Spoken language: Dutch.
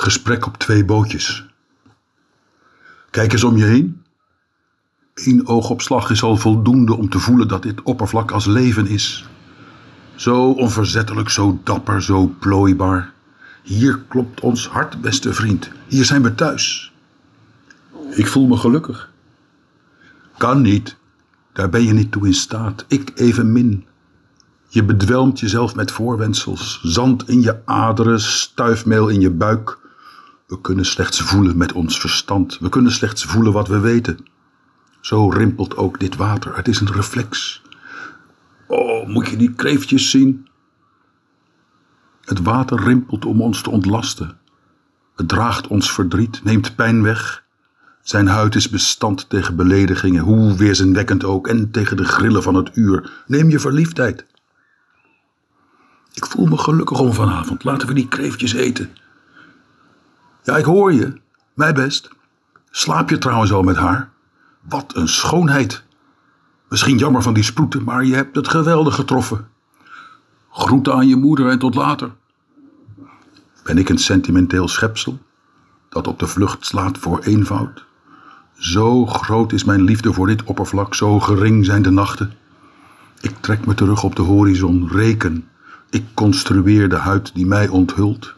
Gesprek op twee bootjes. Kijk eens om je heen. Eén oogopslag is al voldoende om te voelen dat dit oppervlak als leven is. Zo onverzettelijk, zo dapper, zo plooibaar. Hier klopt ons hart, beste vriend. Hier zijn we thuis. Ik voel me gelukkig. Kan niet. Daar ben je niet toe in staat. Ik evenmin. Je bedwelmt jezelf met voorwendsels. Zand in je aderen, stuifmeel in je buik. We kunnen slechts voelen met ons verstand. We kunnen slechts voelen wat we weten. Zo rimpelt ook dit water. Het is een reflex. Oh, moet je die kreeftjes zien? Het water rimpelt om ons te ontlasten. Het draagt ons verdriet, neemt pijn weg. Zijn huid is bestand tegen beledigingen, hoe weerzinwekkend ook, en tegen de grillen van het uur. Neem je verliefdheid. Ik voel me gelukkig om vanavond. Laten we die kreeftjes eten. Ja, ik hoor je. Mij best. Slaap je trouwens al met haar? Wat een schoonheid. Misschien jammer van die sproeten, maar je hebt het geweldig getroffen. Groeten aan je moeder en tot later. Ben ik een sentimenteel schepsel dat op de vlucht slaat voor eenvoud? Zo groot is mijn liefde voor dit oppervlak, zo gering zijn de nachten. Ik trek me terug op de horizon, reken. Ik construeer de huid die mij onthult.